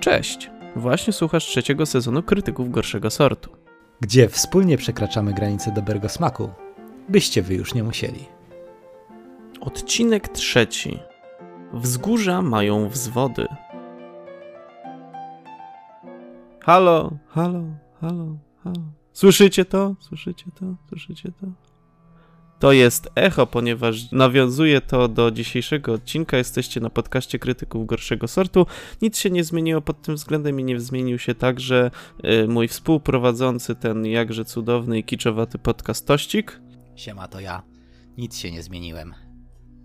Cześć! Właśnie słuchasz trzeciego sezonu Krytyków Gorszego Sortu. gdzie wspólnie przekraczamy granice dobrego smaku, byście wy już nie musieli. Odcinek trzeci. Wzgórza mają wzwody. Halo, halo, halo, halo. Słyszycie to? Słyszycie to? Słyszycie to? To jest echo, ponieważ nawiązuje to do dzisiejszego odcinka. Jesteście na podcaście krytyków gorszego sortu. Nic się nie zmieniło pod tym względem i nie zmienił się także y, mój współprowadzący, ten jakże cudowny i kiczowaty podcast Tościk. Siema, to ja. Nic się nie zmieniłem.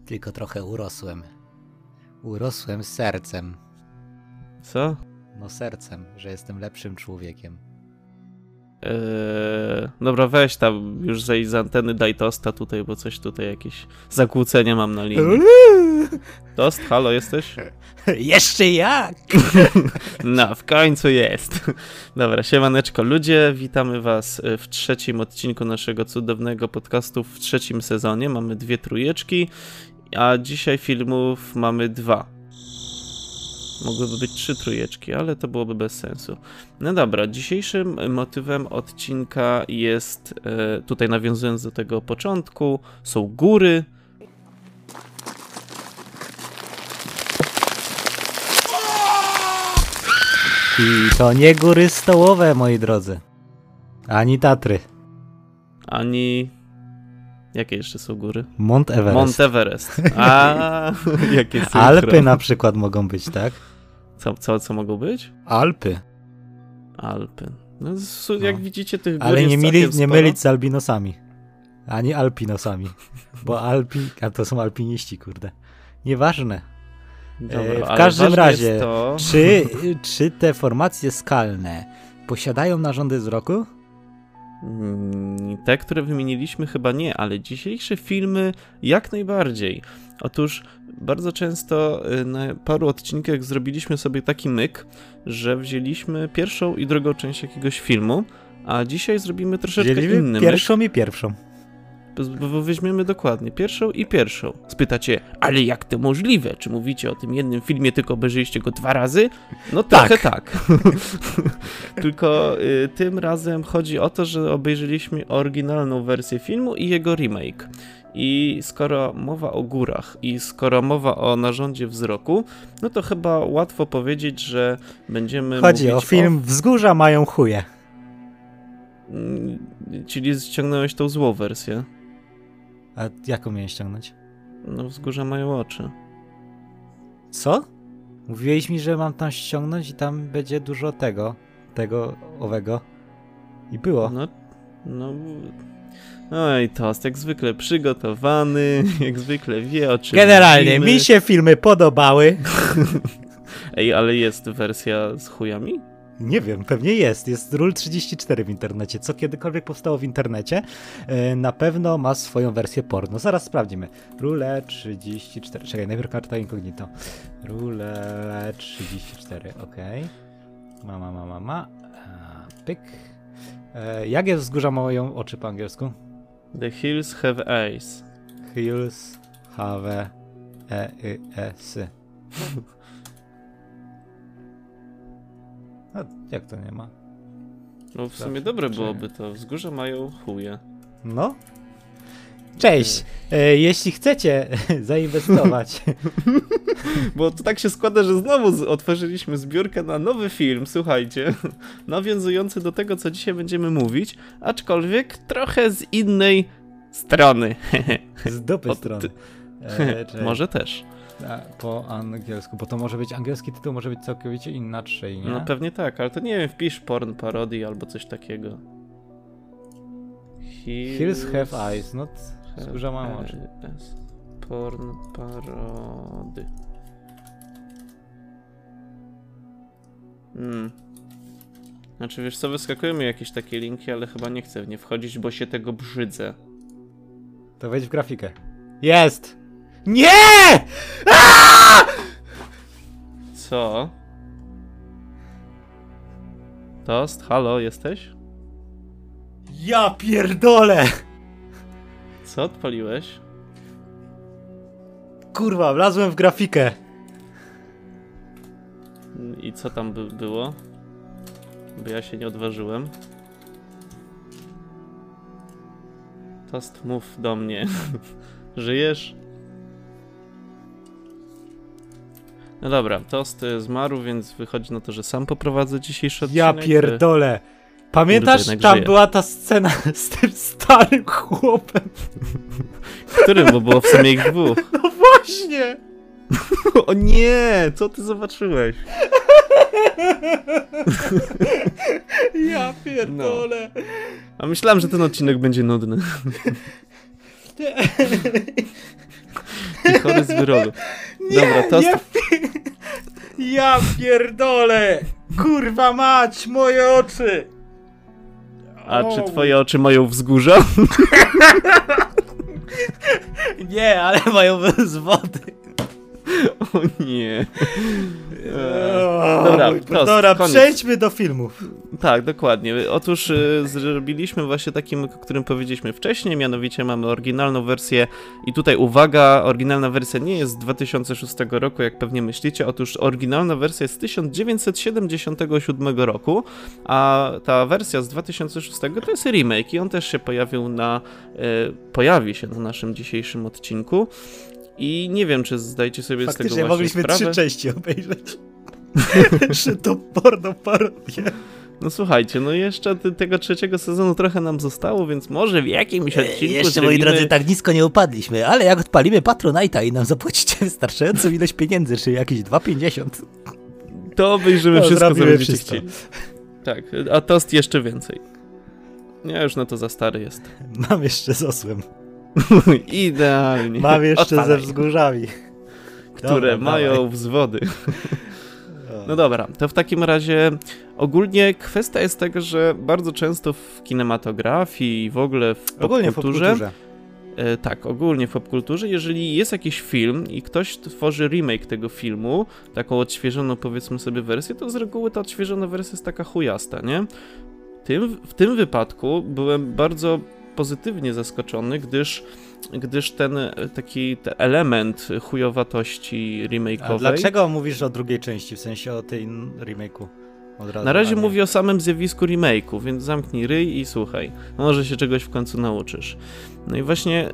Tylko trochę urosłem. Urosłem sercem. Co? No sercem, że jestem lepszym człowiekiem. Eee, dobra, weź tam już zejdź z anteny, daj tosta tutaj, bo coś tutaj jakieś zakłócenie mam na linii. Tost, halo, jesteś? Jeszcze jak! No, w końcu jest. Dobra, siemaneczko ludzie, witamy was w trzecim odcinku naszego cudownego podcastu w trzecim sezonie. Mamy dwie trójeczki, a dzisiaj filmów mamy dwa. Mogłyby być trzy trójeczki, ale to byłoby bez sensu. No dobra, dzisiejszym motywem odcinka jest, e, tutaj nawiązując do tego początku, są góry. I to nie góry stołowe, moi drodzy. Ani Tatry. Ani. Jakie jeszcze są góry? Mont Everest. Mont Everest. A, jakie synchro. Alpy na przykład mogą być, tak? Co, co, co mogą być? Alpy. Alpy. No, su- jak No. widzicie, tych gór Ale nie, całkiem nie mylić z albinosami. Ani alpinosami. Bo alpi... A to są alpiniści, kurde. Nieważne. Dobra, E, w ale każdym razie, to... Czy, czy te formacje skalne posiadają narządy wzroku? Mm, Te, które wymieniliśmy, chyba nie, ale dzisiejsze filmy jak najbardziej. Otóż bardzo często y, na paru odcinkach zrobiliśmy sobie taki myk, że wzięliśmy pierwszą i drugą część jakiegoś filmu, a dzisiaj zrobimy troszeczkę Dzielimy inny myk. pierwszą i pierwszą. Bo weźmiemy dokładnie pierwszą i pierwszą. Spytacie, ale jak to możliwe? Czy mówicie o tym jednym filmie, tylko obejrzeliście go dwa razy? No trochę tak. tylko y, tym razem chodzi o to, że obejrzeliśmy oryginalną wersję filmu i jego remake. I skoro mowa o górach i skoro mowa o narządzie wzroku, no to chyba łatwo powiedzieć, że będziemy Chodzi o film Wzgórza mają chuje. Mm, Czyli ściągnąłeś tą złą wersję. A jaką miałem ściągnąć? No wzgórza mają oczy. Co? Mówiłeś mi, że mam tam ściągnąć i tam będzie dużo tego, tego, owego. I było. No, no. Oj, tost, jak zwykle przygotowany, jak zwykle wie o czym Generalnie, mówimy. mi się filmy podobały. Ej, ale jest wersja z chujami? Nie wiem, pewnie jest. Jest Rule 34 w internecie. Co kiedykolwiek powstało w internecie, e, na pewno ma swoją wersję porno. Zaraz sprawdzimy. Rule 34. Czekaj, najpierw karta incognito. Rule 34, ok. Ma, ma, ma, ma, ma. E, Pyk. E, Jak jest wzgórza mają oczy po angielsku? The hills have eyes. Hills have e, y, e, sy. A jak to nie ma? No w sumie dobre byłoby to. Wzgórza mają chuje. No. Cześć! E, jeśli chcecie zainwestować, Bo to tak się składa, że znowu otworzyliśmy zbiórkę na nowy film, słuchajcie, nawiązujący do tego, co dzisiaj będziemy mówić, aczkolwiek trochę z innej strony. z dupy Od- strony. E. Może też. Po angielsku, bo to może być angielski tytuł, może być całkowicie inaczej, nie? No pewnie tak, ale to nie wiem, wpisz porn parody albo coś takiego. Hills have eyes, no skórza mam oczy. Porn parody. Hmm. Znaczy wiesz co, wyskakują mi jakieś takie linki, ale chyba nie chcę w nie wchodzić, bo się tego brzydzę. To wejdź w grafikę. Jest! Nie! Aaaa! Co? Toast, halo, jesteś? Ja pierdolę! Co odpaliłeś? Kurwa, wlazłem w grafikę. I co tam by było? Bo ja się nie odważyłem. Tost, mów do mnie. Żyjesz? No dobra, Tost y, zmarł, więc wychodzi na to, że sam poprowadzę dzisiejszy odcinek. Ja pierdolę. Pamiętasz, Kurde, tam żyje. była ta scena z tym starym chłopem? Którym, bo było w sumie ich dwóch. No właśnie! O nie, co ty zobaczyłeś? Ja pierdolę. A myślałem, że ten odcinek będzie nudny. Ty chory z wyrodu. Dobra, Tost, Nie, ja pierdolę! Kurwa mać, moje oczy! a czy twoje oczy mają wzgórza? Nie, ale mają z wody. O nie. O, Dobra, prost, dobra koniec. przejdźmy do filmów. Tak, dokładnie. Otóż y, zrobiliśmy właśnie takim, o którym powiedzieliśmy wcześniej, mianowicie mamy oryginalną wersję i tutaj uwaga, oryginalna wersja nie jest z 2006 roku, jak pewnie myślicie, otóż oryginalna wersja jest z 1977 roku, a ta wersja z 2006 to jest remake i on też się pojawił na, y, pojawi się na naszym dzisiejszym odcinku. I nie wiem, czy zdajecie sobie z tego Faktycznie właśnie mogliśmy sprawę. trzy części obejrzeć. Jeszcze to porno parodię. No słuchajcie, no jeszcze ty- tego trzeciego sezonu trochę nam zostało, więc może w jakimś odcinku Jeszcze, zrobimy... moi drodzy, tak nisko nie upadliśmy, ale jak odpalimy Patronite'a i nam zapłacicie wystarczającą ilość pieniędzy, czyli jakieś 2,50, To obejrzymy To wszystko, co będziecie wszystko. chcieli. Tak, a tost jeszcze więcej. Ja już na to za stary jest. Mam jeszcze z osłem. Idealnie. Mam jeszcze ze wzgórzami. Które Dobra, mają dawaj. wzwody. No dobra, to w takim razie ogólnie kwestia jest tego, że bardzo często w kinematografii i w ogóle w Ogólnie w popkulturze popkulturze. E, tak, ogólnie w popkulturze, jeżeli jest jakiś film i ktoś tworzy remake tego filmu, taką odświeżoną powiedzmy sobie wersję, to z reguły ta odświeżona wersja jest taka chujasta, nie? Tym, w tym wypadku byłem bardzo pozytywnie zaskoczony, gdyż, gdyż ten e, taki te element chujowatości A remake'owej... dlaczego mówisz o drugiej części, w sensie o tej remake'u? Od razu, Na razie a mówię o samym zjawisku remake'u, więc zamknij ryj i słuchaj. Może się czegoś w końcu nauczysz. No i właśnie,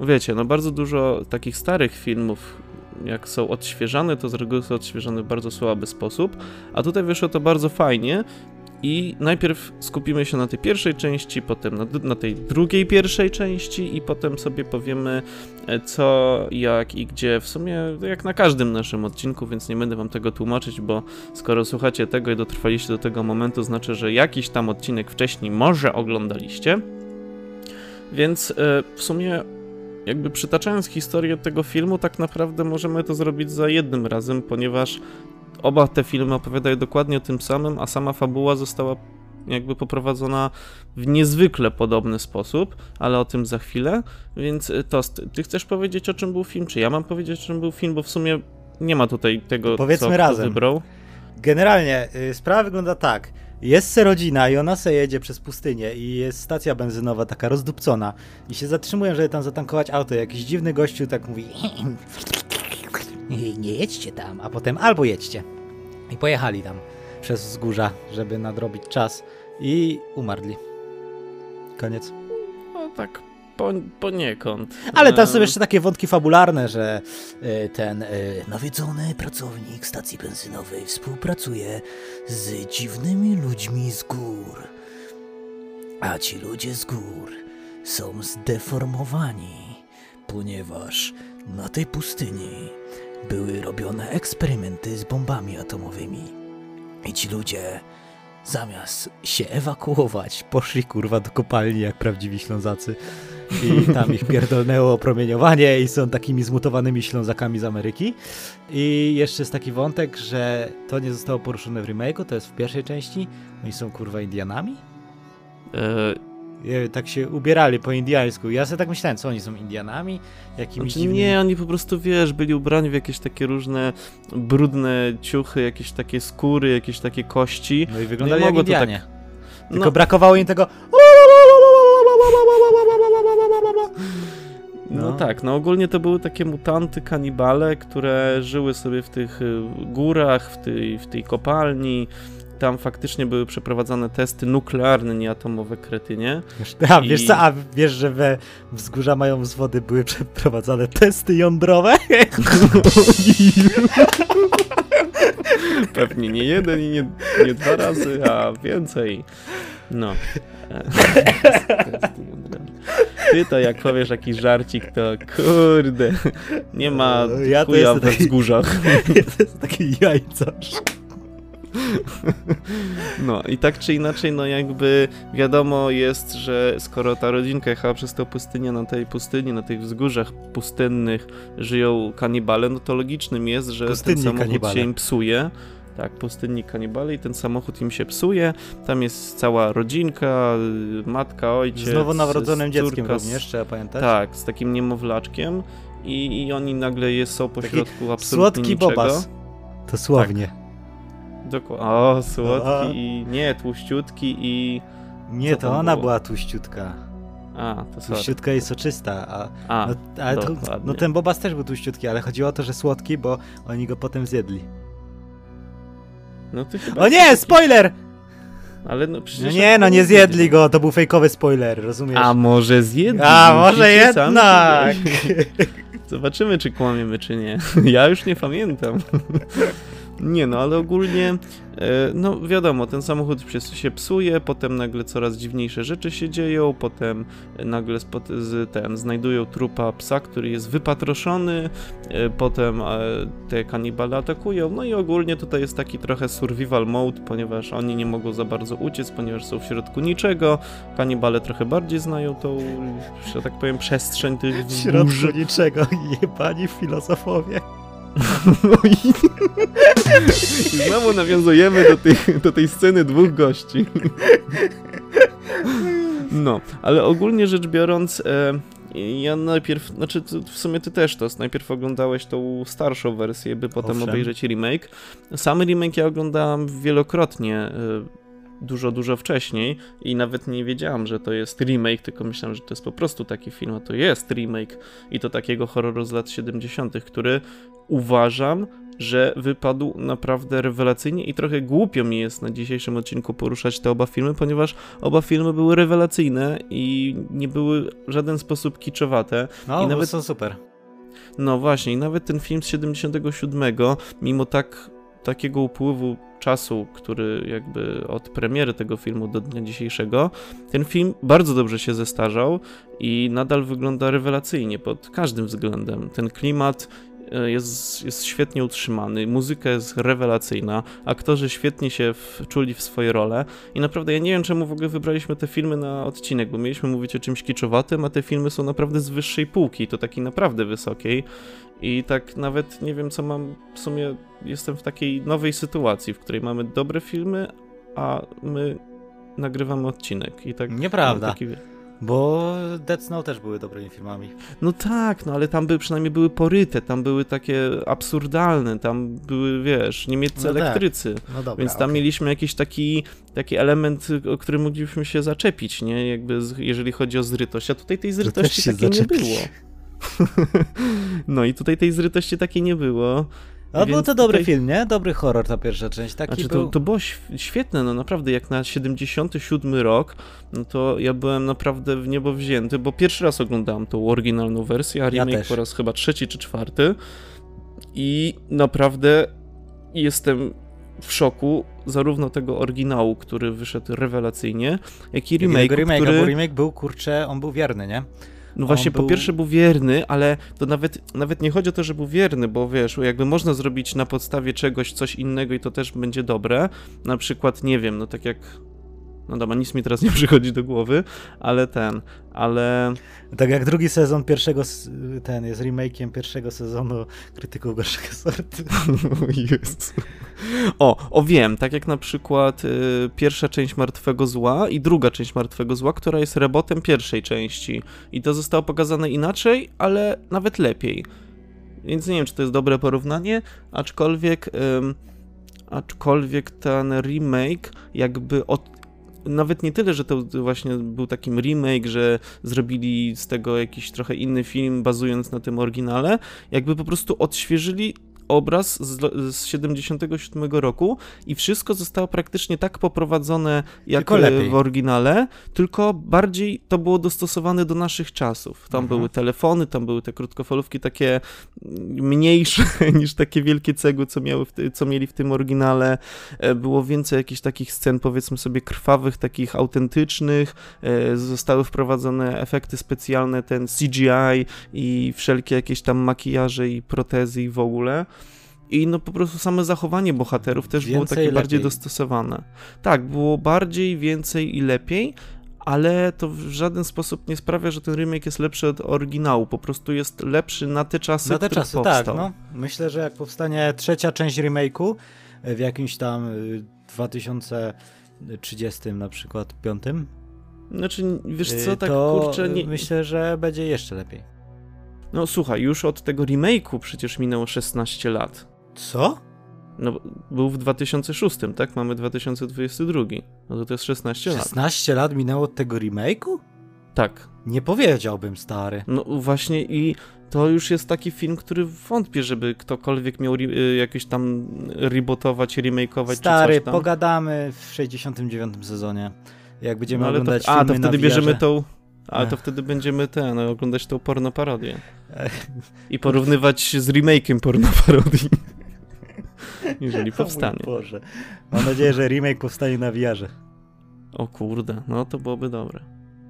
wiecie, no bardzo dużo takich starych filmów, jak są odświeżane, to z reguły są odświeżane w bardzo słaby sposób, a tutaj wyszło to bardzo fajnie. I najpierw skupimy się na tej pierwszej części, potem na, na tej drugiej pierwszej części i potem sobie powiemy e, co, jak i gdzie. W sumie jak na każdym naszym odcinku, więc nie będę wam tego tłumaczyć, bo skoro słuchacie tego i dotrwaliście do tego momentu, znaczy, że jakiś tam odcinek wcześniej może oglądaliście. Więc e, w sumie, jakby przytaczając historię tego filmu, tak naprawdę możemy to zrobić za jednym razem, ponieważ oba te filmy opowiadają dokładnie o tym samym, a sama fabuła została jakby poprowadzona w niezwykle podobny sposób, ale o tym za chwilę. Więc e, Tost, ty chcesz powiedzieć o czym był film, czy ja mam powiedzieć o czym był film, bo w sumie nie ma tutaj tego, Powiedzmy co razem. wybrał. Generalnie y, sprawa wygląda tak. Jest se rodzina i ona se jedzie przez pustynię i jest stacja benzynowa taka rozdupcona i się zatrzymują, żeby tam zatankować auto. Jakiś dziwny gościu tak mówi nie, nie jedźcie tam. a potem albo jedźcie. I pojechali tam przez wzgórza, żeby nadrobić czas i umarli. Koniec. No tak, po, poniekąd. Ale tam są E, jeszcze takie wątki fabularne, że Y, Ten y, nawiedzony pracownik stacji benzynowej współpracuje z dziwnymi ludźmi z gór. A ci ludzie z gór są zdeformowani, ponieważ na tej pustyni były robione eksperymenty z bombami atomowymi. I ci ludzie zamiast się ewakuować, poszli kurwa do kopalni jak prawdziwi Ślązacy i tam ich pierdolnęło promieniowanie i są takimi zmutowanymi Ślązakami z Ameryki. I jeszcze jest taki wątek, że to nie zostało poruszone w remake'u, to jest w pierwszej części. Oni są kurwa Indianami? E, Tak się ubierali po indiańsku. Ja sobie tak myślałem, co oni są Indianami? Jakimiś Znaczy dziwnymi... nie, oni po prostu, wiesz, byli ubrani w jakieś takie różne brudne ciuchy, jakieś takie skóry, jakieś takie kości. No i wyglądali Nie jak mogło to tak- Indianie. Tylko No, brakowało im tego... No. No. tak, no ogólnie to były takie mutanty, kanibale, które żyły sobie w tych y, górach, w tej, w tej kopalni. Tam faktycznie były przeprowadzane testy nuklearne, nie atomowe kretynie. Wiesz, a, wiesz I- co, a wiesz, że we wzgórza mają wzwody były przeprowadzane testy jądrowe? Pewnie nie jeden i nie, nie dwa razy, a więcej. No. E, Ty to jak powiesz jakiś żarcik, to kurde, nie ma ja chuja we taki- wzgórzach. to jest takie jajcarz. No i tak czy inaczej, no jakby wiadomo jest, że skoro ta rodzinka jechała przez tę pustynię, na tej pustyni, na tych wzgórzach pustynnych żyją kanibale, no to logicznym jest, że Pustynni ten samochód kanibale. się im psuje. Tak, pustynni kanibale i ten samochód im się psuje. Tam jest cała rodzinka, matka, ojciec. Z nowonarodzonym córka, dzieckiem z- również, trzeba pamiętać. Tak, z takim niemowlaczkiem i, i oni nagle są po Taki środku absolutnie Słodki niczego. bobas. Dosłownie. Dokładnie. O, słodki A. i nie, tłuściutki i... Nie, to ona było? była tuściutka. A, to sorry. Tłuściutka i soczysta, a, A, no, ale to, no ten bobas też był tłuściutki, ale chodziło o to, że słodki, bo oni go potem zjedli. no ty chyba... O nie, spoiler! Ale no przecież... No nie, no nie zjedli go, to był fejkowy spoiler, rozumiesz? A może zjedli? A, może jednak! Zobaczymy, czy kłamiemy, czy nie. Ja już nie pamiętam. Nie no, ale ogólnie, e, no wiadomo, ten samochód się, psuje, potem nagle coraz dziwniejsze rzeczy się dzieją, potem nagle spot, z, ten, znajdują trupa psa, który jest wypatroszony, e, potem e, te kanibale atakują, no i ogólnie tutaj jest taki trochę survival mode, ponieważ oni nie mogą za bardzo uciec, ponieważ są w środku niczego, kanibale trochę bardziej znają tą, że tak powiem, przestrzeń tych W środku niczego, jebani filozofowie. No i... I znowu nawiązujemy do, tych, do tej sceny dwóch gości. No, ale ogólnie rzecz biorąc, e, ja najpierw, znaczy w sumie ty też to, najpierw oglądałeś tą starszą wersję, by potem Owszem. obejrzeć remake. Sam remake ja oglądałam wielokrotnie, e, dużo, dużo wcześniej i nawet nie wiedziałam, że to jest remake, tylko myślałam, że to jest po prostu taki film, a to jest remake i to takiego horroru z lat 70., który uważam, że wypadł naprawdę rewelacyjnie i trochę głupio mi jest na dzisiejszym odcinku poruszać te oba filmy, ponieważ oba filmy były rewelacyjne i nie były w żaden sposób kiczowate. No, I nawet- są super. No właśnie, i nawet ten film z 77, mimo tak takiego upływu czasu, który jakby od premiery tego filmu do dnia dzisiejszego, ten film bardzo dobrze się zestarzał i nadal wygląda rewelacyjnie pod każdym względem. Ten klimat e, jest, jest świetnie utrzymany, muzyka jest rewelacyjna, aktorzy świetnie się wczuli w swoje role i naprawdę ja nie wiem czemu w ogóle wybraliśmy te filmy na odcinek, bo mieliśmy mówić o czymś kiczowatym, a te filmy są naprawdę z wyższej półki, to takiej naprawdę wysokiej i tak nawet nie wiem co mam, w sumie jestem w takiej nowej sytuacji, w której mamy dobre filmy, a my nagrywamy odcinek i tak... Nieprawda. taki- Bo Dead Snow też były dobrymi filmami. No tak, no ale tam były przynajmniej były poryte, tam były takie absurdalne, tam były, wiesz, niemieccy No tak. elektrycy. No dobra. Więc tam okej. mieliśmy jakiś taki, taki element, o który moglibyśmy się zaczepić, nie? Jakby z, jeżeli chodzi o zrytość, a tutaj tej zrytości takiej nie było. no i tutaj tej zrytości takiej nie było. No był to dobry tutaj- film, nie? Dobry horror ta pierwsza część. Taki Znaczy, był... to, to było św- świetne, no naprawdę, jak na 77 rok, no to ja byłem naprawdę w niebo wzięty, bo pierwszy raz oglądałem tą oryginalną wersję, a remake też. po raz chyba trzeci czy czwarty i naprawdę jestem w szoku zarówno tego oryginału, który wyszedł rewelacyjnie, jak i remake, który... bo remake był, kurczę, on był wierny, nie? No właśnie, On po był- pierwsze był wierny, ale to nawet, nawet nie chodzi o to, że był wierny, bo wiesz, jakby można zrobić na podstawie czegoś coś innego i to też będzie dobre. Na przykład, nie wiem, no tak jak. No dobra, nic mi teraz nie przychodzi do głowy, ale ten, ale. Tak jak drugi sezon pierwszego, ten jest remake'iem pierwszego sezonu Krytyków Gorszego Sortu. Jezu. O, o wiem, tak jak na przykład y, pierwsza część Martwego Zła i druga część Martwego Zła, która jest rebotem pierwszej części. I to zostało pokazane inaczej, ale nawet lepiej. Więc nie wiem, czy to jest dobre porównanie, aczkolwiek, ym, aczkolwiek ten remake jakby od, nawet nie tyle, że to właśnie był takim remake, że zrobili z tego jakiś trochę inny film, bazując na tym oryginale, jakby po prostu odświeżyli obraz z, z 77 roku i wszystko zostało praktycznie tak poprowadzone jak w oryginale, tylko bardziej to było dostosowane do naszych czasów. Tam mhm. były telefony, tam były te krótkofalówki takie mniejsze niż takie wielkie cegły, co, miały w, co mieli w tym oryginale. E, było więcej jakichś takich scen, powiedzmy sobie, krwawych, takich autentycznych. E, zostały wprowadzone efekty specjalne, ten CGI i wszelkie jakieś tam makijaże i protezy i w ogóle. I no po prostu same zachowanie bohaterów też więcej było takie bardziej dostosowane. Tak, było bardziej, więcej i lepiej, ale to w żaden sposób nie sprawia, że ten remake jest lepszy od oryginału. Po prostu jest lepszy na te czasy, Na te czasy, powstał. tak. No. Myślę, że jak powstanie trzecia część remake'u w jakimś tam 2030 y, na przykład, piątym. Znaczy, wiesz co, y, tak to kurczę... Nie... Myślę, że będzie jeszcze lepiej. No słuchaj, już od tego remake'u przecież minęło 16 lat. Co? No, był w 2006, tak? Mamy 2022. No to to jest 16 lat. 16 lat minęło od tego remake'u? Tak. Nie powiedziałbym, stary. No właśnie i to już jest taki film, który wątpię, żeby ktokolwiek miał y, jakieś tam rebootować, remakeować Stary, czy coś tam. pogadamy w 69 sezonie. Jak będziemy no, oglądać to, A, to wtedy bierzemy tą... Ale to wtedy będziemy ten, no, oglądać tą pornoparodię. I porównywać z remake'iem pornoparodii. jeżeli powstanie. O Boże. Mam nadzieję, że remake powstanie na VR-ze. O kurde, no to byłoby dobre.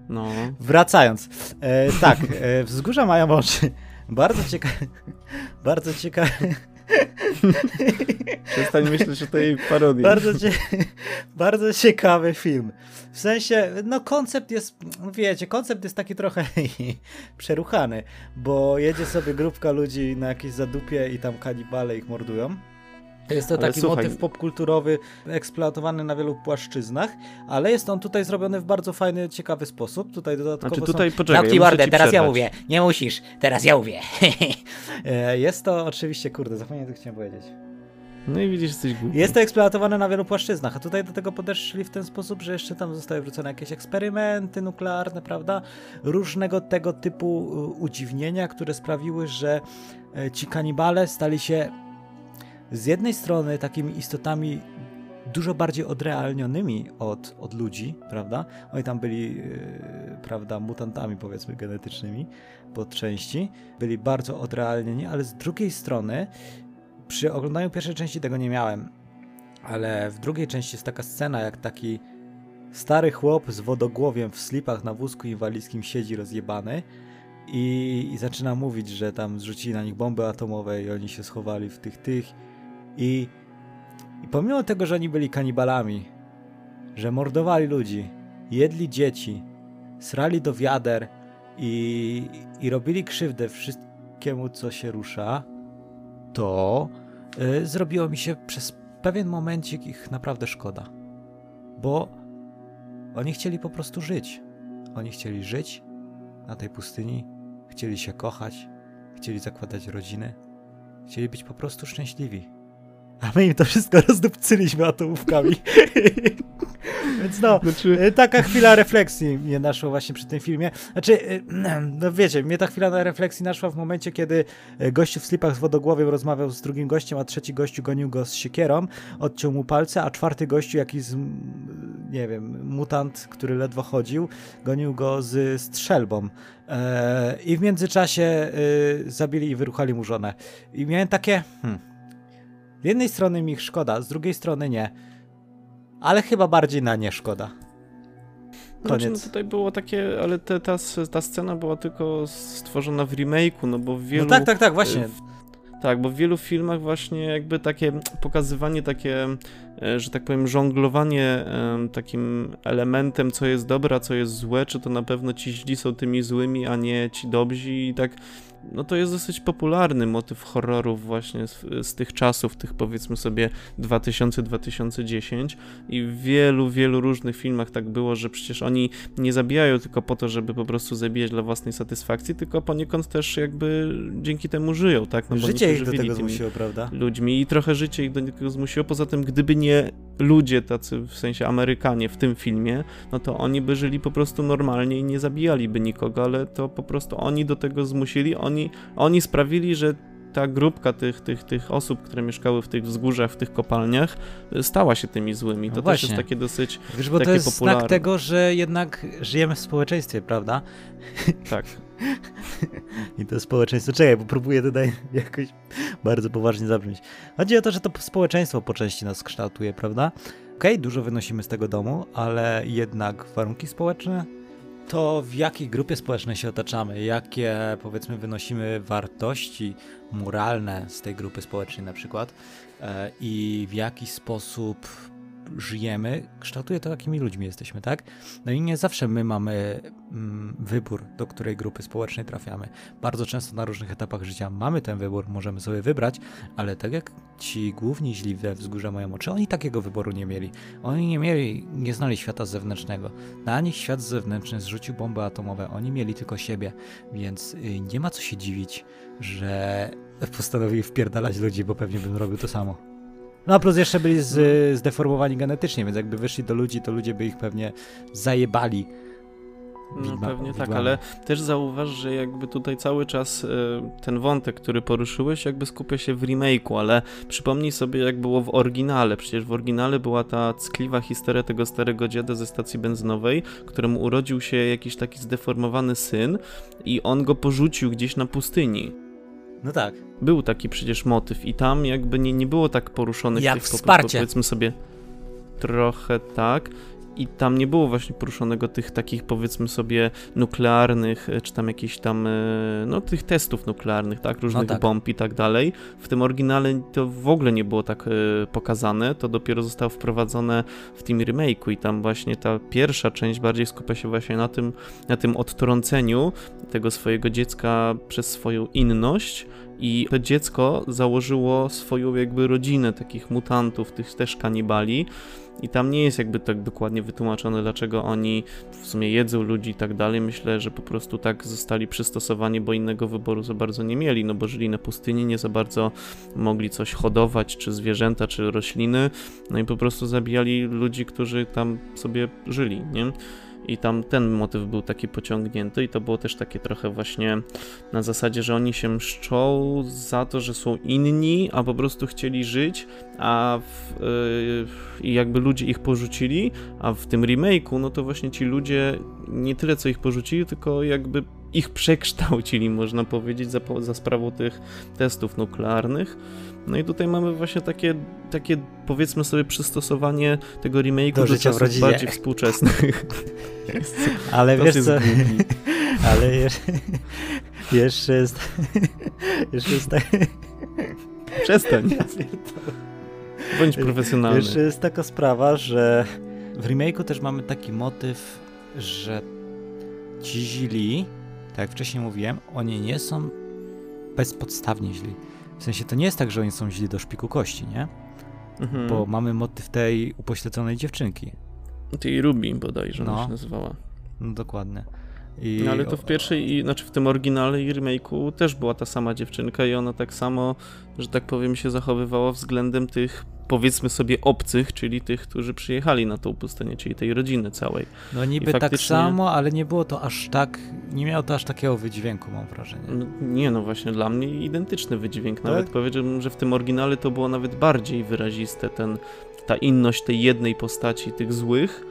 No. Wracając. E, tak, e, wzgórza mają oczy. Bardzo ciekawe. Bardzo ciekawe. Przestań myśleć o tej parodii. Bardzo, cie... bardzo ciekawy film. W sensie, no koncept jest, wiecie, koncept jest taki trochę przeruchany, bo jedzie sobie grupka ludzi na jakieś zadupie i tam kanibale ich mordują. Jest to ale taki słuchaj. motyw popkulturowy, eksploatowany na wielu płaszczyznach, ale jest on tutaj zrobiony w bardzo fajny, ciekawy sposób. Tutaj dodatkowo znaczy tutaj, są... poczekaj, Zamknij mordę, teraz przerwać. ja mówię. Nie musisz, teraz ja mówię. E, jest to oczywiście, kurde, zapomniałem, co chciałem powiedzieć. No i widzisz, jesteś głupi. Jest to eksploatowane na wielu płaszczyznach, a tutaj do tego podeszli w ten sposób, że jeszcze tam zostały wrzucone jakieś eksperymenty nuklearne, prawda? Różnego tego typu e, udziwnienia, które sprawiły, że e, ci kanibale stali się z jednej strony takimi istotami dużo bardziej odrealnionymi od, od ludzi, prawda? Oni tam byli, yy, prawda, mutantami powiedzmy genetycznymi po części, byli bardzo odrealnieni, ale z drugiej strony przy oglądaniu pierwszej części tego nie miałem, ale w drugiej części jest taka scena, jak taki stary chłop z wodogłowiem w slipach na wózku inwalidzkim siedzi rozjebany i, i zaczyna mówić, że tam zrzucili na nich bomby atomowe i oni się schowali w tych tych i, I pomimo tego, że oni byli kanibalami, że mordowali ludzi, jedli dzieci, srali do wiader i, i robili krzywdę wszystkiemu, co się rusza, to y, zrobiło mi się przez pewien momencik ich naprawdę szkoda. Bo oni chcieli po prostu żyć. Oni chcieli żyć na tej pustyni, chcieli się kochać, chcieli zakładać rodziny, chcieli być po prostu szczęśliwi. A my im to wszystko rozdupcyliśmy atomówkami. Więc no, znaczy... E, taka chwila refleksji mnie naszła właśnie przy tym filmie. Znaczy, e, no wiecie, mnie ta chwila na refleksji naszła w momencie, kiedy e, gościu w slipach z wodogłowiem rozmawiał z drugim gościem, a trzeci gościu gonił go z siekierą, odciął mu palce, a czwarty gościu, jakiś, nie wiem, mutant, który ledwo chodził, gonił go z strzelbą. I w międzyczasie zabili i wyruchali mu żonę. I miałem takie... Hmm, z jednej strony mi ich szkoda, z drugiej strony nie. Ale chyba bardziej na nie szkoda. Koniec. Znaczy, no tutaj było takie, ale te, ta, ta scena była tylko stworzona w remake'u, no bo w wielu... No tak, tak, tak, właśnie. W, tak, bo w wielu filmach właśnie jakby takie pokazywanie, takie, e, że tak powiem, żonglowanie takim elementem, co jest dobre, a co jest złe, czy to na pewno ci źli są tymi złymi, a nie ci dobrzy i tak no to jest dosyć popularny motyw horrorów właśnie z, z tych czasów, tych powiedzmy sobie 2000-2010 i w wielu, wielu różnych filmach tak było, że przecież oni nie zabijają tylko po to, żeby po prostu zabijać dla własnej satysfakcji, tylko poniekąd też jakby dzięki temu żyją, tak? No, życie ich do tego zmusiło, prawda? Ludźmi i trochę życie ich do tego zmusiło, poza tym gdyby nie ludzie tacy, w sensie Amerykanie w tym filmie, no to oni by żyli po prostu normalnie i nie zabijaliby nikogo, ale to po prostu oni do tego zmusili, oni, oni sprawili, że ta grupka tych, tych, tych osób, które mieszkały w tych wzgórzach, w tych kopalniach, stała się tymi złymi. No to właśnie. też jest takie dosyć Wiesz, bo takie to jest popularne. znak tego, że jednak żyjemy w społeczeństwie, prawda? tak. I to społeczeństwo, czekaj, bo próbuję tutaj jakoś bardzo poważnie zabrzmieć. Chodzi o to, że to społeczeństwo po części nas kształtuje, prawda? Okej, dużo wynosimy z tego domu, ale jednak warunki społeczne, to w jakiej grupie społecznej się otaczamy, jakie powiedzmy wynosimy wartości moralne z tej grupy społecznej na przykład e, i w jaki sposób żyjemy, kształtuje to, jakimi ludźmi jesteśmy, tak? No i nie zawsze my mamy mm, wybór, do której grupy społecznej trafiamy. Bardzo często na różnych etapach życia mamy ten wybór, możemy sobie wybrać, ale tak jak ci główni źli we wzgórza mają oczy, oni takiego wyboru nie mieli. Oni nie mieli, nie znali świata zewnętrznego. Na nich świat zewnętrzny zrzucił bomby atomowe, oni mieli tylko siebie, więc y, nie ma co się dziwić, że postanowili wpierdalać ludzi, bo pewnie bym robił to samo. No a plus jeszcze byli z, zdeformowani genetycznie, więc jakby wyszli do ludzi, to ludzie by ich pewnie zajebali. No Widma- pewnie tak, widłami. ale też zauważ, że jakby tutaj cały czas e, ten wątek, który poruszyłeś, jakby skupia się w remake'u, ale przypomnij sobie jak było w oryginale. Przecież w oryginale była ta ckliwa historia tego starego dziada ze stacji benzynowej, któremu urodził się jakiś taki zdeformowany syn i on go porzucił gdzieś na pustyni. No tak. Był taki przecież motyw i tam jakby nie, nie było tak poruszonych Jak tych, po- po- wsparcie. powiedzmy sobie trochę tak i tam nie było właśnie poruszonego tych takich powiedzmy sobie nuklearnych, e, czy tam jakichś tam, e, no tych testów nuklearnych, tak, różnych tak. bomb i tak dalej. W tym oryginale to w ogóle nie było tak e, pokazane, to dopiero zostało wprowadzone w tym remake'u i tam właśnie ta pierwsza część bardziej skupia się właśnie na tym, na tym odtrąceniu tego swojego dziecka przez swoją inność, i to dziecko założyło swoją jakby rodzinę takich mutantów, tych też kanibali. I tam nie jest jakby tak dokładnie wytłumaczone, dlaczego oni w sumie jedzą ludzi i tak dalej. Myślę, że po prostu tak zostali przystosowani, bo innego wyboru za bardzo nie mieli, no bo żyli na pustyni, nie za bardzo mogli coś hodować, czy zwierzęta, czy rośliny. No i po prostu zabijali ludzi, którzy tam sobie żyli, nie? I tam ten motyw był taki pociągnięty, i to było też takie trochę właśnie na zasadzie, że oni się mszczą za to, że są inni, a po prostu chcieli żyć, a w, yy, jakby ludzie ich porzucili, a w tym remake'u, no to właśnie ci ludzie nie tyle co ich porzucili, tylko jakby ich przekształcili, można powiedzieć, za, za sprawą tych testów nuklearnych. No i tutaj mamy właśnie takie, takie powiedzmy sobie przystosowanie tego remake'u Do do, czasów bardziej współczesnych. Ale To wiesz co, głupi. ale jeszcze, jeszcze jest, jeszcze jest tak, Przestań, bądź profesjonalny. jeszcze jest taka sprawa, że w remake'u też mamy taki motyw, że ci źli, tak jak wcześniej mówiłem, oni nie są bezpodstawnie źli. W sensie to nie jest tak, że oni są źli do szpiku kości, nie? Mhm. Bo mamy motyw tej upośledzonej dziewczynki. Tej Ruby bodajże ona No. się nazywała. No dokładnie. I No ale to w pierwszej, i, znaczy w tym oryginale i remake'u też była ta sama dziewczynka i ona tak samo, że tak powiem, się zachowywała względem tych, powiedzmy sobie, obcych, czyli tych, którzy przyjechali na tą pustynię, czyli tej rodziny całej. No niby tak faktycznie- samo, ale nie było to aż tak, nie miało to aż takiego wydźwięku, mam wrażenie. No, nie no, właśnie dla mnie identyczny wydźwięk. Tak? Nawet powiedziałbym, że w tym oryginale to było nawet bardziej wyraziste, ten, ta inność tej jednej postaci, tych złych,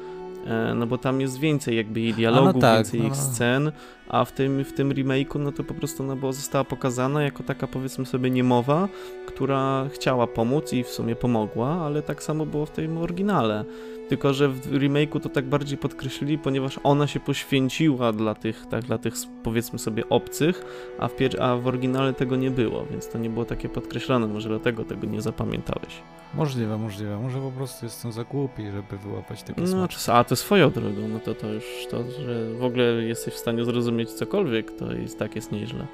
no bo tam jest więcej jakby jej dialogów, tak, więcej no, ich no. scen, a w tym, w tym remake'u no to po prostu ona była, została pokazana jako taka powiedzmy sobie niemowa, która chciała pomóc i w sumie pomogła, ale tak samo było w tym oryginale. Tylko, że w remake'u to tak bardziej podkreślili, ponieważ ona się poświęciła dla tych, tak, dla tych powiedzmy sobie obcych, a w, a w oryginale tego nie było, więc to nie było takie podkreślone, może dlatego tego nie zapamiętałeś. Możliwe, możliwe. Może po prostu jestem za głupi, żeby wyłapać takie No, czy, a to swoją drogą, no to to już to, że w ogóle jesteś w stanie zrozumieć cokolwiek, to jest tak jest nieźle.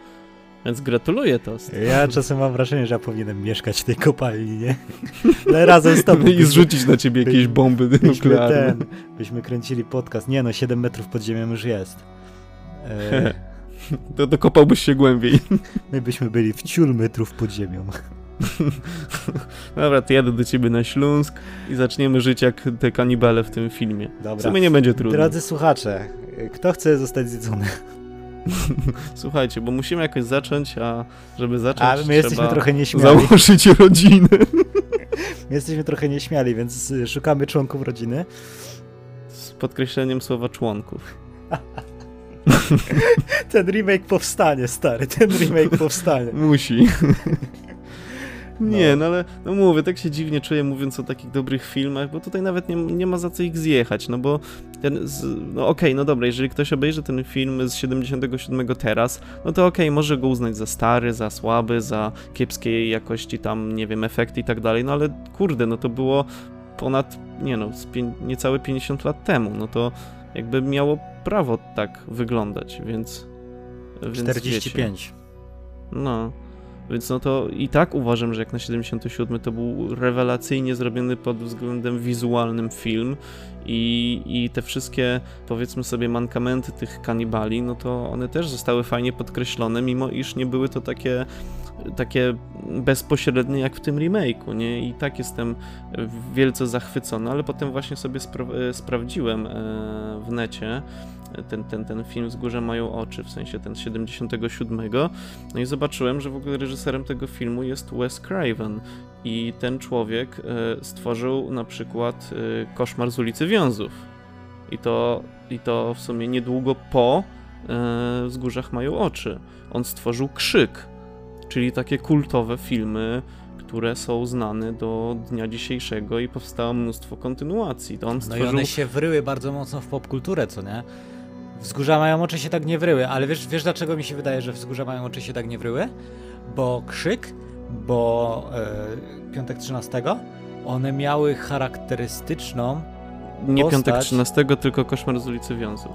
Więc gratuluję to. Ja czasem mam wrażenie, że ja powinienem mieszkać w tej kopalni, nie? Ale razem z tobą. I zrzucić na ciebie jakieś bomby byśmy nuklearne. ten, byśmy kręcili podcast. Nie no, 7 metrów pod ziemią już jest. E, To dokopałbyś się głębiej. my byśmy byli w ciul metrów pod ziemią. Dobra, to jadę do ciebie na Śląsk i zaczniemy żyć jak te kanibale w tym filmie. Dobra. W sumie nie będzie trudno. Drodzy słuchacze, kto chce zostać zjedzony? Słuchajcie, bo musimy jakoś zacząć, a żeby zacząć A my jesteśmy trochę nieśmiali. założyć rodzinę. My jesteśmy trochę nieśmiali, więc y, szukamy członków rodziny. Z podkreśleniem słowa członków. Ten remake powstanie, stary, ten remake powstanie. Musi. Nie, no ale no mówię, tak się dziwnie czuję mówiąc o takich dobrych filmach, bo tutaj nawet nie, nie ma za co ich zjechać, no bo ten, z, no okej, no dobra, jeżeli ktoś obejrzy ten film z 77 teraz, no to okej, może go uznać za stary, za słaby, za kiepskiej jakości tam, nie wiem, efekty i tak dalej, no ale kurde, no to było ponad, nie no, niecałe 50 lat temu, no to jakby miało prawo tak wyglądać, więc... więc wiecie. 45. No, więc no to i tak uważam, że jak na 77 to był rewelacyjnie zrobiony pod względem wizualnym film i, i te wszystkie, powiedzmy sobie, mankamenty tych kanibali, no to one też zostały fajnie podkreślone, mimo iż nie były to takie takie bezpośrednie jak w tym remake'u, nie? I tak jestem wielce zachwycony, ale potem właśnie sobie spra- e, sprawdziłem e, w necie ten, ten, ten film Wzgórze mają oczy, w sensie ten z 77, no i zobaczyłem, że w ogóle reżyserem tego filmu jest Wes Craven i ten człowiek e, stworzył na przykład e, Koszmar z ulicy Wiązów i to, i to w sumie niedługo po e, Wzgórzach mają oczy. On stworzył Krzyk, czyli takie kultowe filmy, które są znane do dnia dzisiejszego i powstało mnóstwo kontynuacji. To on No stworzył... i one się wryły bardzo mocno w popkulturę, co nie? Wzgórza mają oczy się tak nie wryły, ale wiesz, wiesz dlaczego mi się wydaje, że wzgórza mają oczy się tak nie wryły? Bo krzyk, bo e, piątek 13, one miały charakterystyczną Nie postać- piątek 13, tylko Koszmar z ulicy Wiązów.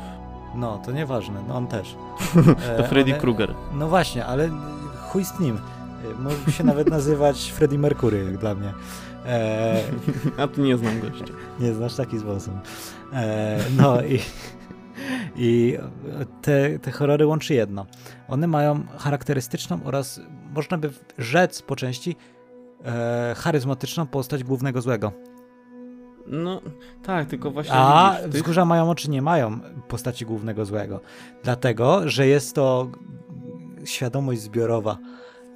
No, to nieważne, no on też. To E, Freddy one- Krueger. No właśnie, ale chuj z nim. E, Mógł się nawet nazywać Freddie Mercury, jak dla mnie. E, A tu nie znam gościa. nie znasz taki sposób. E, no i, i te, te horrory łączy jedno. One mają charakterystyczną oraz, można by rzec po części, e, charyzmatyczną postać głównego złego. No, tak, tylko właśnie A widzisz, tych... wzgórza mają oczy nie mają postaci głównego złego. Dlatego, że jest to świadomość zbiorowa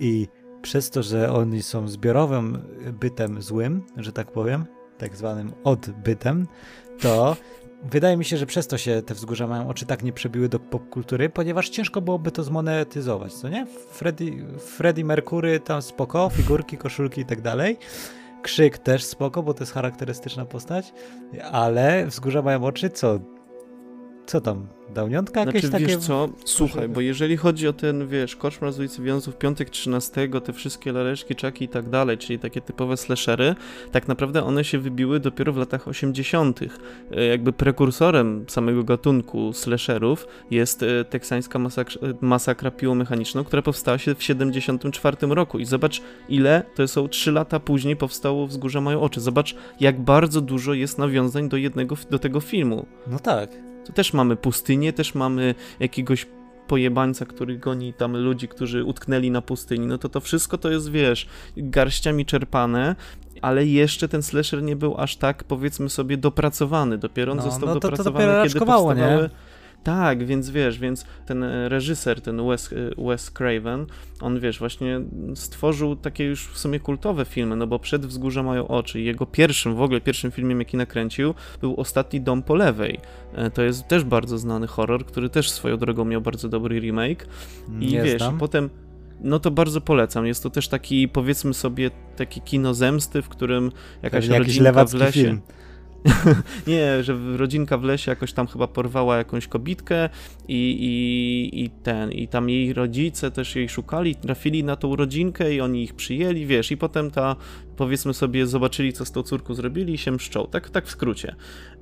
i przez to, że oni są zbiorowym bytem złym, że tak powiem, tak zwanym odbytem, to wydaje mi się, że przez to się te wzgórza mają oczy tak nie przebiły do popkultury, ponieważ ciężko byłoby to zmonetyzować, co nie? Freddy, Freddy Mercury tam spoko, figurki, koszulki i tak dalej. Krzyk też spoko, bo to jest charakterystyczna postać, ale wzgórza mają oczy, co? Co tam? Dałniątka jakieś Znaczy, takie? wiesz co, słuchaj, bo jeżeli chodzi o ten, wiesz, Koszmar z ulicy Wiązów, Piątek 13, te wszystkie laleczki, czaki i tak dalej, czyli takie typowe slashery, tak naprawdę one się wybiły dopiero w latach 80. E, Jakby prekursorem samego gatunku slasherów jest e, teksańska masakra, masakra piłomechaniczną, która powstała się w 74 roku i zobacz ile, to są 3 lata później powstało Wzgórze mają oczy, zobacz jak bardzo dużo jest nawiązań do jednego, do tego filmu. No tak. To też mamy pustynię, też mamy jakiegoś pojebańca, który goni tam ludzi, którzy utknęli na pustyni. No to to wszystko to jest, wiesz, garściami czerpane, ale jeszcze ten slasher nie był aż tak, powiedzmy sobie, dopracowany. Dopiero on No, został no to- to dopracowany, dopiero kiedy raczkowało, nie? Tak, więc wiesz, więc ten e, reżyser, ten Wes, e, Wes Craven, on wiesz, właśnie stworzył takie już w sumie kultowe filmy, no bo przed Wzgórza mają oczy. i Jego pierwszym, w ogóle pierwszym filmem, jaki nakręcił, był Ostatni dom po lewej. E, To jest też bardzo znany horror, który też swoją drogą miał bardzo dobry remake. I Nie wiesz, znam. potem. No to bardzo polecam. Jest to też taki, powiedzmy sobie, taki kino zemsty, w którym jakaś Pewnie jakiś w lesie. film. Nie, że rodzinka w lesie jakoś tam chyba porwała jakąś kobitkę i, i, i ten, i tam jej rodzice też jej szukali, trafili na tą rodzinkę i oni ich przyjęli, wiesz, i potem ta, powiedzmy sobie, zobaczyli, co z tą córką zrobili i się mszczą. Tak, tak w skrócie.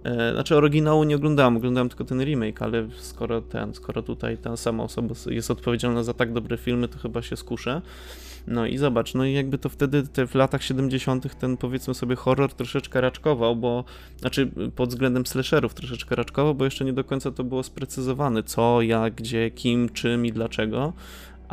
E, znaczy oryginału nie oglądałem, oglądałem tylko ten remake, ale skoro ten, skoro tutaj ta sama osoba jest odpowiedzialna za tak dobre filmy, to chyba się skuszę. No i zobacz, no i jakby to wtedy te w latach 70. ten powiedzmy sobie horror troszeczkę raczkował, bo znaczy pod względem slasherów troszeczkę raczkował, bo jeszcze nie do końca to było sprecyzowane co, jak, gdzie, kim, czym i dlaczego.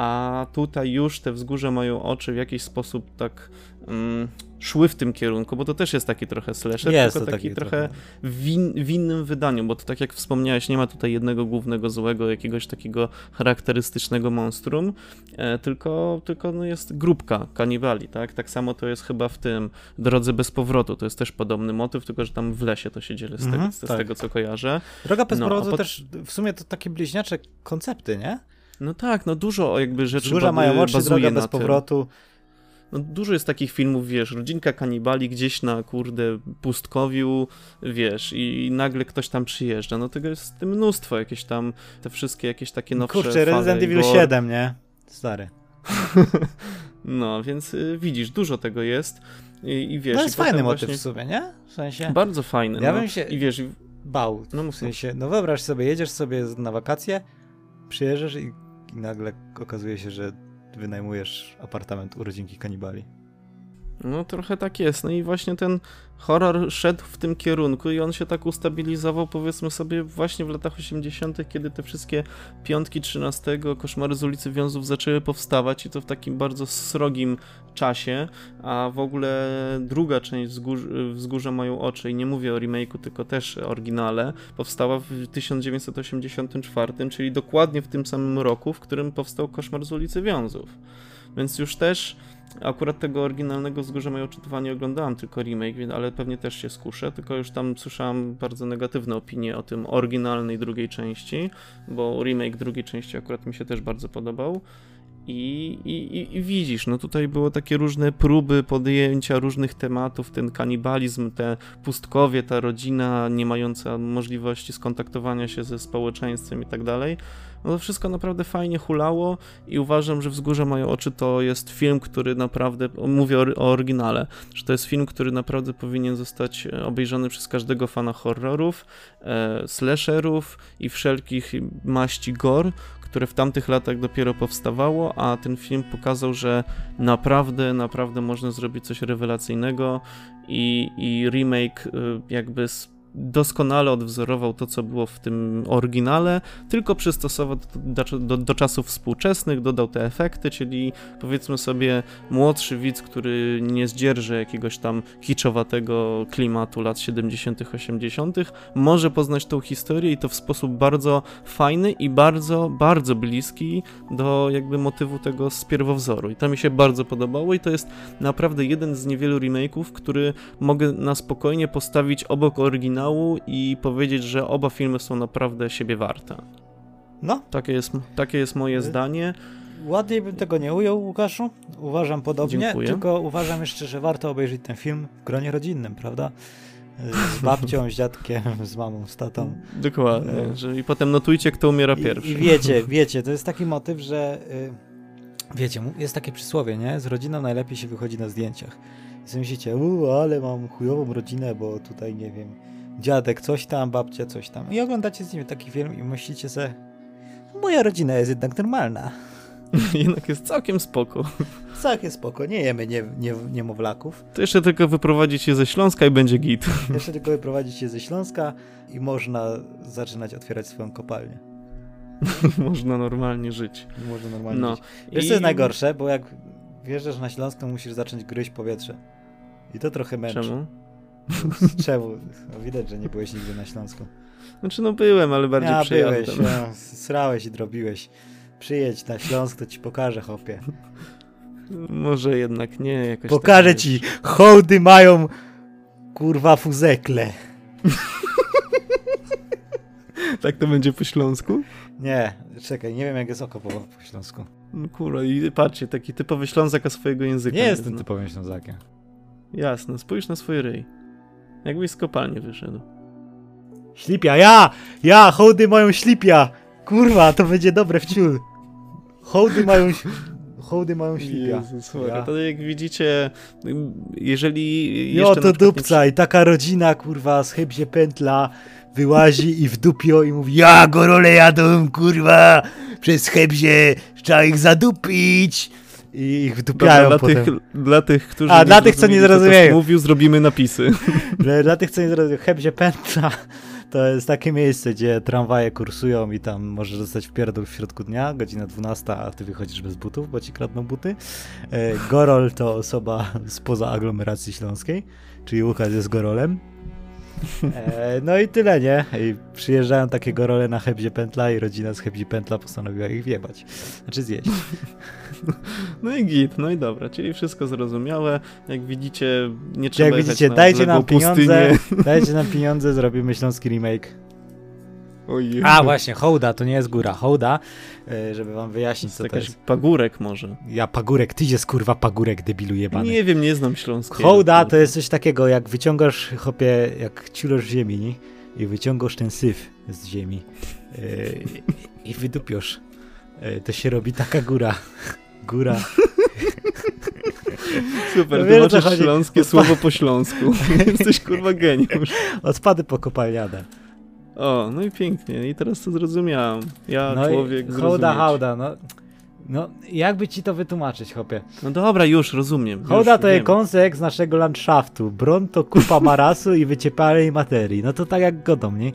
A tutaj już te wzgórze mają oczy w jakiś sposób tak mm, szły w tym kierunku, bo to też jest taki trochę slasher, Jest tylko to taki, taki trochę w, in, w innym wydaniu, bo to tak jak wspomniałeś, nie ma tutaj jednego głównego złego, jakiegoś takiego charakterystycznego monstrum, e, tylko, tylko no jest grupka kanibali, tak? Tak samo to jest chyba w tym Drodze bez powrotu, to jest też podobny motyw, tylko że tam w lesie to się dzieje z, Mhm, tego, z, tak. tego, co kojarzę. Droga bez No, powrotu pot- też w sumie to takie bliźniacze koncepty, nie? No tak, no dużo jakby rzeczy ba- mają oczy, droga bez powrotu. No, dużo jest takich filmów, wiesz, rodzinka kanibali gdzieś na, kurde, pustkowiu, wiesz, i, i nagle ktoś tam przyjeżdża. No tego jest mnóstwo, jakieś tam, te wszystkie jakieś takie nowsze Kurczę, fale Resident Evil gore. 7, nie? Stary. No, więc y, widzisz, dużo tego jest i, i wiesz... No i jest fajny motyw właśnie- w sumie, nie? W sensie Bardzo fajny, Ja no. bym się- I wiesz, bał. no W sensie, no wyobraź sobie, jedziesz sobie na wakacje, przyjeżdżasz i, i nagle okazuje się, że wynajmujesz apartament u rodzinki kanibali. No trochę tak jest. No i właśnie ten horror szedł w tym kierunku i on się tak ustabilizował, powiedzmy sobie, właśnie w latach 80., kiedy te wszystkie piątki 13, koszmary z ulicy Wiązów zaczęły powstawać i to w takim bardzo srogim czasie, a w ogóle druga część Wzgórz, Wzgórza mają oczy i nie mówię o remake'u, tylko też oryginale, powstała w 1984, czyli dokładnie w tym samym roku, w którym powstał koszmar z ulicy Wiązów. Więc już też Akurat tego oryginalnego Wzgórza Mojej Oczekiwania nie oglądałem, tylko remake, więc- ale pewnie też się skuszę, tylko już tam słyszałem bardzo negatywne opinie o tym oryginalnej drugiej części, bo remake drugiej części akurat mi się też bardzo podobał. I, i, i- widzisz, no tutaj było takie różne próby podjęcia różnych tematów, ten kanibalizm, te pustkowie, ta rodzina nie mająca możliwości skontaktowania się ze społeczeństwem i tak dalej. No to wszystko naprawdę fajnie hulało i uważam, że Wzgórze Moje Oczy to jest film, który naprawdę, mówię o, o oryginale, że to jest film, który naprawdę powinien zostać e, obejrzany przez każdego fana horrorów, e, slasherów i wszelkich maści gore, które w tamtych latach dopiero powstawało, a ten film pokazał, że naprawdę, naprawdę można zrobić coś rewelacyjnego i, i remake y, jakby s- doskonale odwzorował to, co było w tym oryginale, tylko przystosował do, do, do, do czasów współczesnych, dodał te efekty, czyli powiedzmy sobie młodszy widz, który nie zdzierży jakiegoś tam kiczowatego klimatu lat 70., 80., może poznać tą historię i to w sposób bardzo fajny i bardzo, bardzo bliski do jakby motywu tego z pierwowzoru. I to mi się bardzo podobało i to jest naprawdę jeden z niewielu remake'ów, który mogę na spokojnie postawić obok oryginału i powiedzieć, że oba filmy są naprawdę siebie warte. No, Takie jest, takie jest moje Y- zdanie. ładniej bym tego nie ujął, Łukaszu. Uważam podobnie, Dziękuję. tylko uważam jeszcze, że warto obejrzeć ten film w gronie rodzinnym, prawda? Z babcią, z dziadkiem, z mamą, z tatą. Dokładnie. Że, I potem notujcie, kto umiera I, pierwszy. I wiecie, wiecie, to jest taki motyw, że y, wiecie, jest takie przysłowie, nie? Z rodziną najlepiej się wychodzi na zdjęciach. I sobie myślicie, u, ale mam chujową rodzinę, bo tutaj, nie wiem, dziadek coś tam, babcia coś tam. I oglądacie z nimi taki film i myślicie sobie, moja rodzina jest jednak normalna. Jednak jest całkiem spoko. Całkiem spoko, nie jemy nie, nie, niemowlaków. To jeszcze tylko wyprowadzić je ze Śląska i będzie git. Jeszcze tylko wyprowadzić się ze Śląska i można zaczynać otwierać swoją kopalnię. Można normalnie żyć. I można normalnie No. żyć. Wiesz, co jest najgorsze? Bo jak wjeżdżasz na Śląsk, to musisz zacząć gryźć powietrze. I to trochę męczy. Czemu? Czemu? Widać, że nie byłeś nigdy na Śląsku. Znaczy no byłem, ale bardziej Ja byłeś, przejazdem. no, srałeś i drobiłeś. Przyjedź na Śląsk, to ci pokażę, hopie. Może jednak nie, jakoś Pokażę tak, ci, hołdy mają kurwa fuzekle. Tak to będzie po śląsku? Nie, czekaj, nie wiem jak jest oko po, po Śląsku. No kurwa, i patrzcie, taki typowy Ślązak, a swojego języka Nie jestem zna. typowym Ślązakiem. Jasne, spójrz na swój ryj. Jakbyś z kopalni wyszedł. Ślipia, ja! Ja! Hołdy mają ślipia! Kurwa, to będzie dobre w ciul. Hołdy mają... Hołdy mają ślipia. Jezus, Ja. To jak widzicie, jeżeli Jo, jeszcze to dupca i taka rodzina, kurwa, z chybzie pętla wyłazi i w dupio i mówi Ja gorole jadą, kurwa, przez chebzie, trzeba ich zadupić. I ich wdupiają dla, potem. tych, dla tych, którzy A, nie dla tych, co nie zrozumieją. mówił, zrobimy napisy. Że Dla tych, co nie zrozumieją, chebzie pętla, To jest takie miejsce, gdzie tramwaje kursują i tam możesz zostać w pierdol w środku dnia, godzina 12, a ty wychodzisz bez butów, bo ci kradną buty. E, Gorol to osoba spoza aglomeracji śląskiej, czyli Łukasz jest Gorolem. E, no i tyle, nie? I przyjeżdżają takie gorole na Hebzie Pętla i rodzina z Hebzi Pętla postanowiła ich wjebać. Znaczy zjeść. No i git, no i dobra, czyli wszystko zrozumiałe. Jak widzicie, nie trzeba Jak widzicie, na dajcie nam pieniądze, pustynię. dajcie nam pieniądze, zrobimy śląski remake. Ojej. A właśnie, hołda, to nie jest góra, hołda, e, żeby wam wyjaśnić co to jest. pagórek może. Ja pagórek, ty jest kurwa pagórek, debilu jebany. Nie wiem, nie znam śląskiego. Hołda to jest coś takiego, jak wyciągasz, chopie, jak ciulosz ziemi, nie? I wyciągasz ten syf z ziemi e, i wydupiasz. E, to się robi taka góra. Góra. Super, No tłumaczysz śląskie słowo po śląsku. Jesteś kurwa geniusz. Odpady pokopalniane. O, no i pięknie. I teraz to zrozumiałem. Ja, No człowiek, i hołda, hołda, no. No, jakby ci to wytłumaczyć, chopie? No dobra, już rozumiem. Hołda już to jest kąsek z naszego landszaftu. Bron to kupa marasu i wyciepalej materii. No to tak jak godą, nie?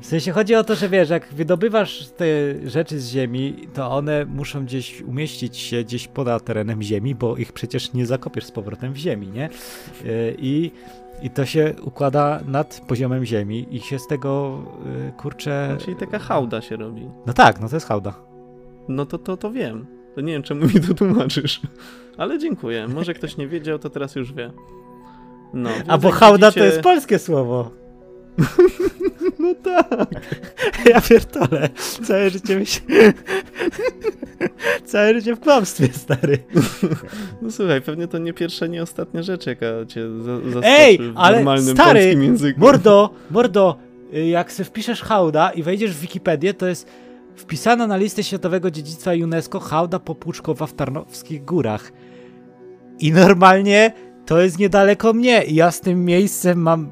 W sensie chodzi o to, że wiesz, jak wydobywasz te rzeczy z ziemi, to one muszą gdzieś umieścić się gdzieś poza terenem ziemi, bo ich przecież nie zakopiesz z powrotem w ziemi, nie? Yy, I, i to się układa nad poziomem ziemi i się z tego, yy, kurczę... Czyli taka hałda się robi. No tak, no to jest hałda. No to, to, to wiem. To nie wiem, czemu mi to tłumaczysz. Ale dziękuję. Może ktoś nie wiedział, to teraz już wie. No, A bo hałda widzicie- to jest polskie słowo. No tak. Ja pierdolę. Całe życie myśl... Całe życie w kłamstwie, stary. No słuchaj, pewnie to nie pierwsza, nie ostatnia rzecz, jaka cię za zaskoczy Ej, w ale normalnym stary, polskim języku. Mordo, mordo, y, jak se wpiszesz hałda i wejdziesz w Wikipedię, to jest wpisana na listę Światowego Dziedzictwa UNESCO hałda popłuczkowa w Tarnowskich Górach. I normalnie to jest niedaleko mnie i ja z tym miejscem mam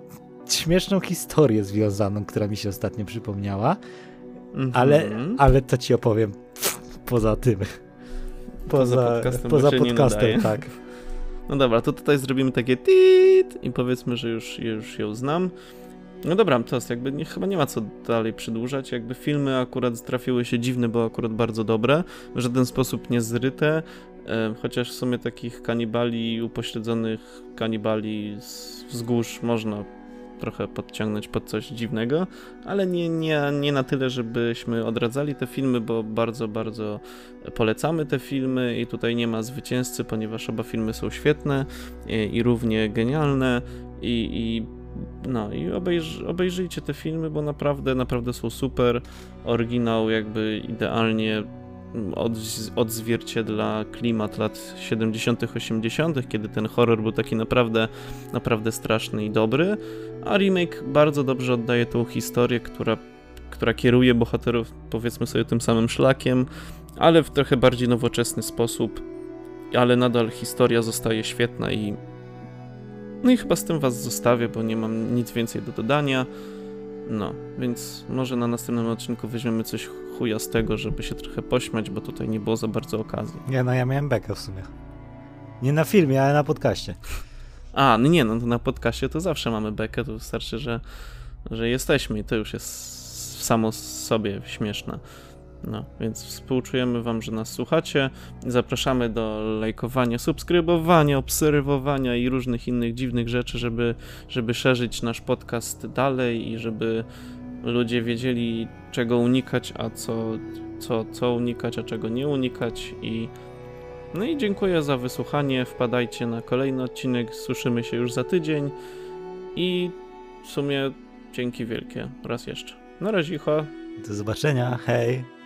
śmieszną historię związaną, która mi się ostatnio przypomniała, Mhm. ale, ale to ci opowiem poza tym. Poza Poza, podcastem, poza podcastem, tak. No dobra, to tutaj zrobimy takie tit i powiedzmy, że już, już ją znam. No dobra, to jest jakby nie, chyba nie ma co dalej przedłużać. Jakby filmy akurat trafiły się dziwne, bo akurat bardzo dobre. W żaden sposób nie zryte. E, chociaż w sumie takich kanibali, upośledzonych kanibali z wzgórz można trochę podciągnąć pod coś dziwnego, ale nie, nie, nie na tyle, żebyśmy odradzali te filmy, bo bardzo, bardzo polecamy te filmy i tutaj nie ma zwycięzcy, ponieważ oba filmy są świetne i, i równie genialne i, i no i obejrz, obejrzyjcie te filmy, bo naprawdę, naprawdę są super. Oryginał jakby idealnie od, odzwierciedla klimat lat 70., 80., kiedy ten horror był taki naprawdę, naprawdę straszny i dobry, a remake bardzo dobrze oddaje tą historię, która, która kieruje bohaterów, powiedzmy sobie, tym samym szlakiem, ale w trochę bardziej nowoczesny sposób, ale nadal historia zostaje świetna i no i chyba z tym was zostawię, bo nie mam nic więcej do dodania. No, więc może na następnym odcinku weźmiemy coś chuja z tego, żeby się trochę pośmiać, bo tutaj nie było za bardzo okazji. Nie, no ja miałem bekę w sumie. Nie na filmie, ale na podcaście. A, no nie, no to na podcaście to zawsze mamy bekę, to wystarczy, że, że jesteśmy i to już jest samo sobie śmieszne. No, więc współczujemy Wam, że nas słuchacie. Zapraszamy do lajkowania, subskrybowania, obserwowania i różnych innych dziwnych rzeczy, żeby, żeby szerzyć nasz podcast dalej i żeby ludzie wiedzieli, czego unikać, a co, co, co unikać, a czego nie unikać. I no i dziękuję za wysłuchanie. Wpadajcie na kolejny odcinek. Słyszymy się już za tydzień. I w sumie dzięki wielkie raz jeszcze. Na razie, Do zobaczenia, hej.